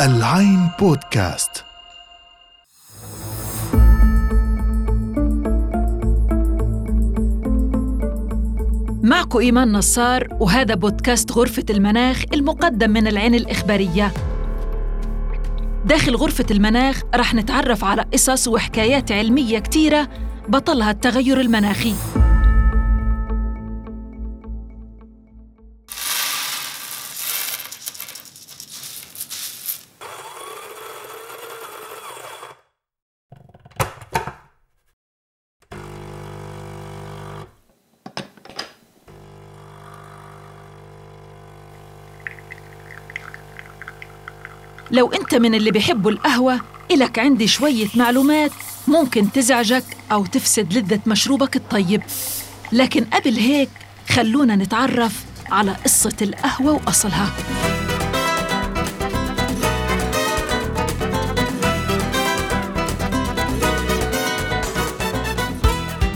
العين بودكاست. معكم إيمان نصار وهذا بودكاست غرفة المناخ المقدم من العين الإخبارية. داخل غرفة المناخ رح نتعرف على قصص وحكايات علمية كتيرة بطلها التغير المناخي. لو أنت من اللي بيحبوا القهوة إلك عندي شوية معلومات ممكن تزعجك أو تفسد لذة مشروبك الطيب. لكن قبل هيك خلونا نتعرف على قصة القهوة وأصلها.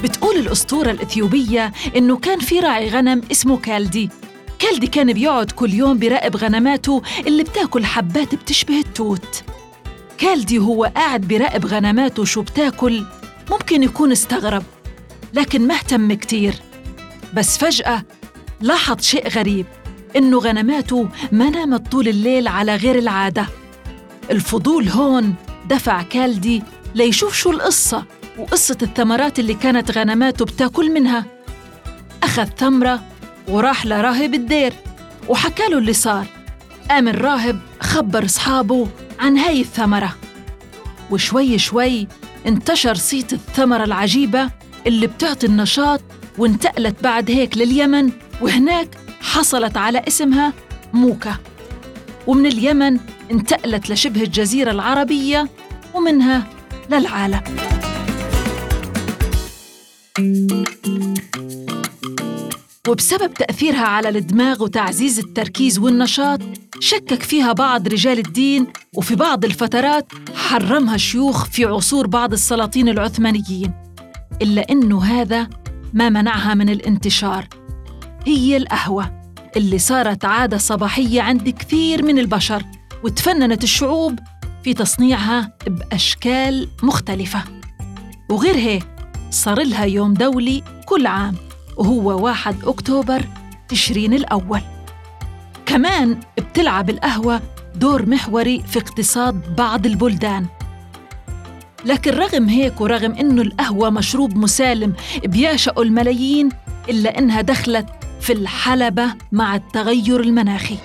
بتقول الأسطورة الإثيوبية إنه كان في راعي غنم اسمه كالدي. كالدي كان بيقعد كل يوم بيراقب غنماته اللي بتاكل حبات بتشبه التوت. كالدي هو قاعد بيراقب غنماته شو بتاكل ممكن يكون استغرب لكن ما اهتم كتير. بس فجأة لاحظ شيء غريب إنه غنماته ما نامت طول الليل على غير العادة. الفضول هون دفع كالدي ليشوف شو القصة وقصة الثمرات اللي كانت غنماته بتاكل منها. أخذ ثمرة وراح لراهب الدير وحكى له اللي صار. قام الراهب خبر أصحابه عن هاي الثمرة. وشوي شوي انتشر صيت الثمرة العجيبة اللي بتعطي النشاط وانتقلت بعد هيك لليمن وهناك حصلت على اسمها موكا. ومن اليمن انتقلت لشبه الجزيرة العربية ومنها للعالم. وبسبب تأثيرها على الدماغ وتعزيز التركيز والنشاط شكك فيها بعض رجال الدين وفي بعض الفترات حرمها الشيوخ في عصور بعض السلاطين العثمانيين إلا إنه هذا ما منعها من الانتشار. هي القهوة اللي صارت عادة صباحية عند كثير من البشر وتفننت الشعوب في تصنيعها بأشكال مختلفة. وغير هيك صار لها يوم دولي كل عام. وهو 1 أكتوبر تشرين الأول. كمان بتلعب القهوة دور محوري في اقتصاد بعض البلدان. لكن رغم هيك ورغم إنه القهوة مشروب مسالم بيعشقه الملايين إلا إنها دخلت في الحلبة مع التغير المناخي.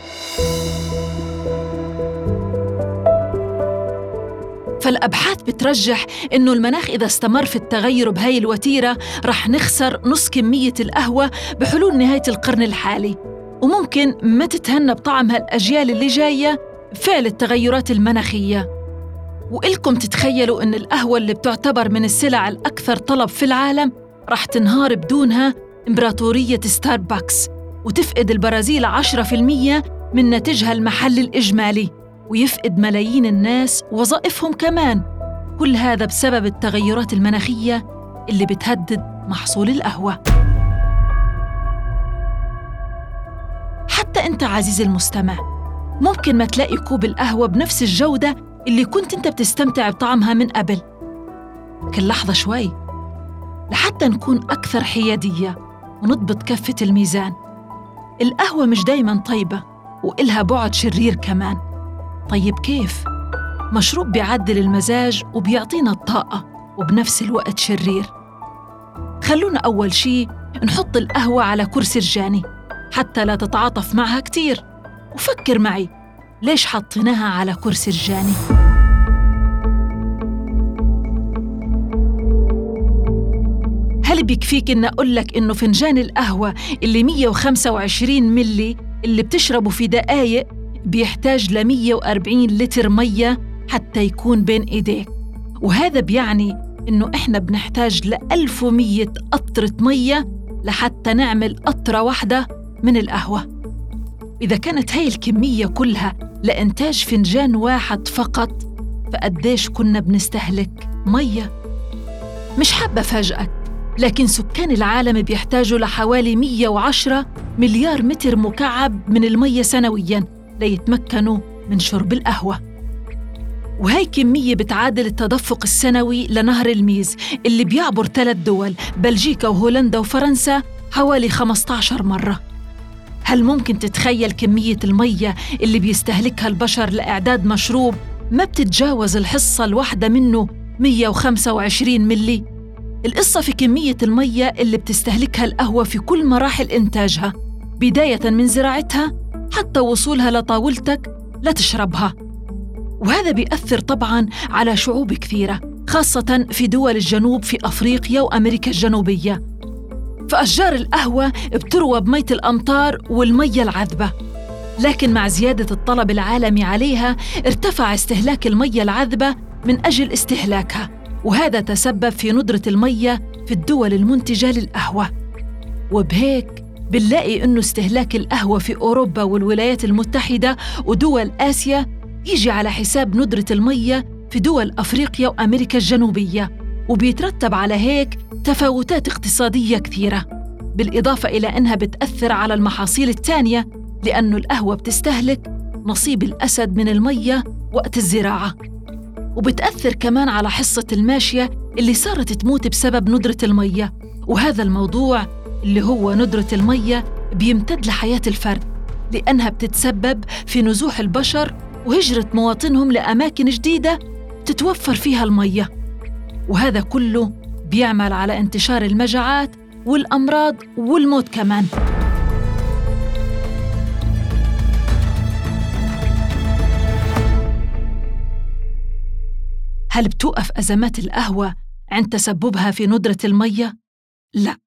فالأبحاث بترجح إنه المناخ إذا استمر في التغير بهاي الوتيرة رح نخسر نص كمية القهوة بحلول نهاية القرن الحالي. وممكن ما تتهنى بطعمها الأجيال اللي جاية فعل التغيرات المناخية. وإلكم تتخيلوا إن القهوة اللي بتعتبر من السلع الأكثر طلب في العالم رح تنهار بدونها إمبراطورية ستاربكس وتفقد البرازيل 10% من ناتجها المحلي الإجمالي. ويفقد ملايين الناس وظائفهم كمان. كل هذا بسبب التغيرات المناخية اللي بتهدد محصول القهوة. حتى أنت عزيزي المستمع ممكن ما تلاقي كوب القهوة بنفس الجودة اللي كنت أنت بتستمتع بطعمها من قبل. كل لحظة شوي لحتى نكون أكثر حيادية ونضبط كفة الميزان. القهوة مش دايما طيبة وإلها بعد شرير كمان. طيب كيف؟ مشروب بيعدل المزاج وبيعطينا الطاقة وبنفس الوقت شرير خلونا أول شي نحط القهوة على كرسي رجاني حتى لا تتعاطف معها كتير وفكر معي ليش حطيناها على كرسي رجاني؟ هل بيكفيك إن لك إنه فنجان القهوة اللي 125 ملي اللي بتشربه في دقايق بيحتاج ل 140 لتر مية حتى يكون بين إيديك وهذا بيعني إنه إحنا بنحتاج ل 1100 قطرة مية لحتى نعمل قطرة واحدة من القهوة. إذا كانت هاي الكمية كلها لإنتاج فنجان واحد فقط فقديش كنا بنستهلك مية؟ مش حابة أفاجئك لكن سكان العالم بيحتاجوا لحوالي 110 مليار متر مكعب من المية سنوياً. ليتمكنوا من شرب القهوة وهي كمية بتعادل التدفق السنوي لنهر الميز اللي بيعبر ثلاث دول بلجيكا وهولندا وفرنسا حوالي 15 مرة هل ممكن تتخيل كمية المية اللي بيستهلكها البشر لإعداد مشروب ما بتتجاوز الحصة الواحدة منه 125 ملي؟ القصة في كمية المية اللي بتستهلكها القهوة في كل مراحل إنتاجها بداية من زراعتها حتى وصولها لطاولتك لتشربها وهذا بيأثر طبعاً على شعوب كثيرة خاصة في دول الجنوب في أفريقيا وأمريكا الجنوبية. فأشجار القهوة بتروى بمية الأمطار والمية العذبة. لكن مع زيادة الطلب العالمي عليها ارتفع استهلاك المية العذبة من أجل استهلاكها. وهذا تسبب في ندرة المية في الدول المنتجة للقهوة. وبهيك بنلاقي إنه استهلاك القهوة في أوروبا والولايات المتحدة ودول آسيا يجي على حساب ندرة المية في دول أفريقيا وأمريكا الجنوبية وبيترتب على هيك تفاوتات اقتصادية كثيرة بالإضافة إلى أنها بتأثر على المحاصيل الثانية لأن القهوة بتستهلك نصيب الأسد من المية وقت الزراعة وبتأثر كمان على حصة الماشية اللي صارت تموت بسبب ندرة المية وهذا الموضوع اللي هو ندرة المية بيمتد لحياة الفرد لأنها بتتسبب في نزوح البشر وهجرة مواطنهم لأماكن جديدة تتوفر فيها المية. وهذا كله بيعمل على انتشار المجاعات والأمراض والموت كمان. هل بتوقف أزمات القهوة عند تسببها في ندرة المية؟ لا.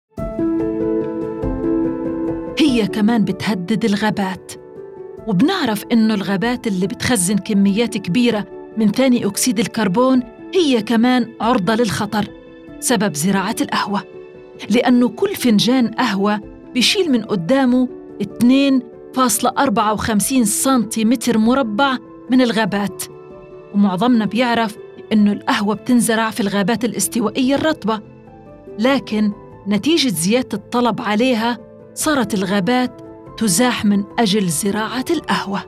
هي كمان بتهدد الغابات. وبنعرف إنه الغابات اللي بتخزن كميات كبيرة من ثاني أكسيد الكربون هي كمان عرضة للخطر سبب زراعة القهوة. لأنه كل فنجان قهوة بيشيل من قدامه 2.54 سنتيمتر مربع من الغابات. ومعظمنا بيعرف إنه القهوة بتنزرع في الغابات الاستوائية الرطبة. لكن نتيجة زيادة الطلب عليها صارت الغابات تزاح من أجل زراعة القهوة.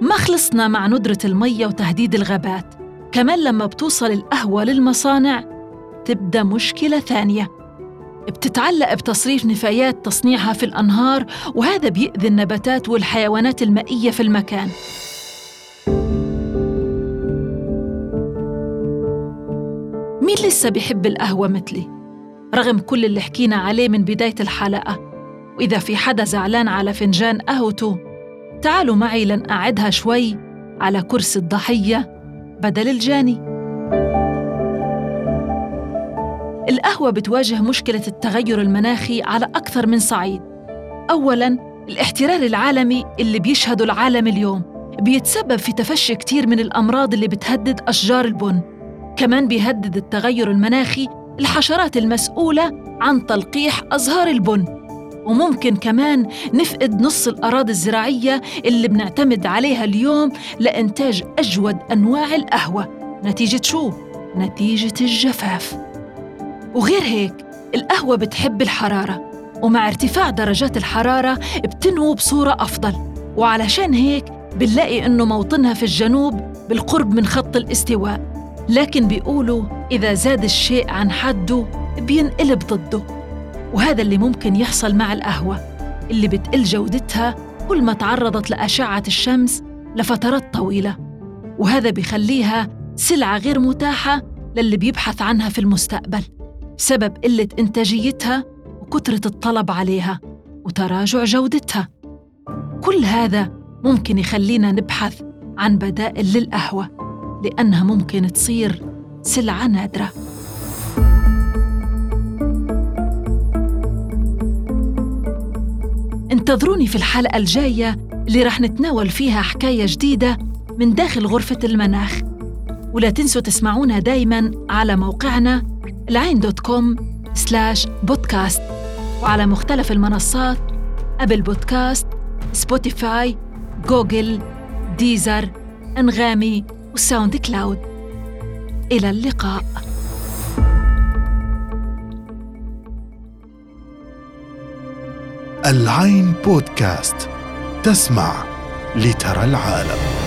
ما خلصنا مع ندرة المية وتهديد الغابات. كمان لما بتوصل القهوة للمصانع تبدأ مشكلة ثانية. بتتعلق بتصريف نفايات تصنيعها في الأنهار وهذا بيأذي النباتات والحيوانات المائية في المكان. مين لسه بيحب القهوة مثلي؟ رغم كل اللي حكينا عليه من بداية الحلقة. وإذا في حدا زعلان على فنجان قهوته تعالوا معي لنقعدها شوي على كرسي الضحية بدل الجاني. القهوة بتواجه مشكلة التغير المناخي على أكثر من صعيد. أولاً الاحترار العالمي اللي بيشهده العالم اليوم بيتسبب في تفشي كتير من الأمراض اللي بتهدد أشجار البن. كمان بيهدد التغير المناخي الحشرات المسؤولة عن تلقيح أزهار البن. وممكن كمان نفقد نص الأراضي الزراعية اللي بنعتمد عليها اليوم لإنتاج أجود أنواع القهوة. نتيجة شو؟ نتيجة الجفاف. وغير هيك القهوة بتحب الحرارة ومع ارتفاع درجات الحرارة بتنمو بصورة أفضل. وعلشان هيك بنلاقي إنه موطنها في الجنوب بالقرب من خط الاستواء. لكن بيقولوا إذا زاد الشيء عن حده بينقلب ضده. وهذا اللي ممكن يحصل مع القهوة اللي بتقل جودتها كل ما تعرضت لأشعة الشمس لفترات طويلة. وهذا بيخليها سلعة غير متاحة للي بيبحث عنها في المستقبل سبب قلة إنتاجيتها وكثرة الطلب عليها وتراجع جودتها. كل هذا ممكن يخلينا نبحث عن بدائل للقهوة لأنها ممكن تصير سلعة نادرة انتظروني في الحلقة الجاية اللي رح نتناول فيها حكاية جديدة من داخل غرفة المناخ. ولا تنسوا تسمعونا دايما على موقعنا العين dot com slash بودكاست. وعلى مختلف المنصات Apple Podcast Spotify Google Deezer أنغامي و SoundCloud. إلى اللقاء. العين بودكاست تسمع لترى العالم.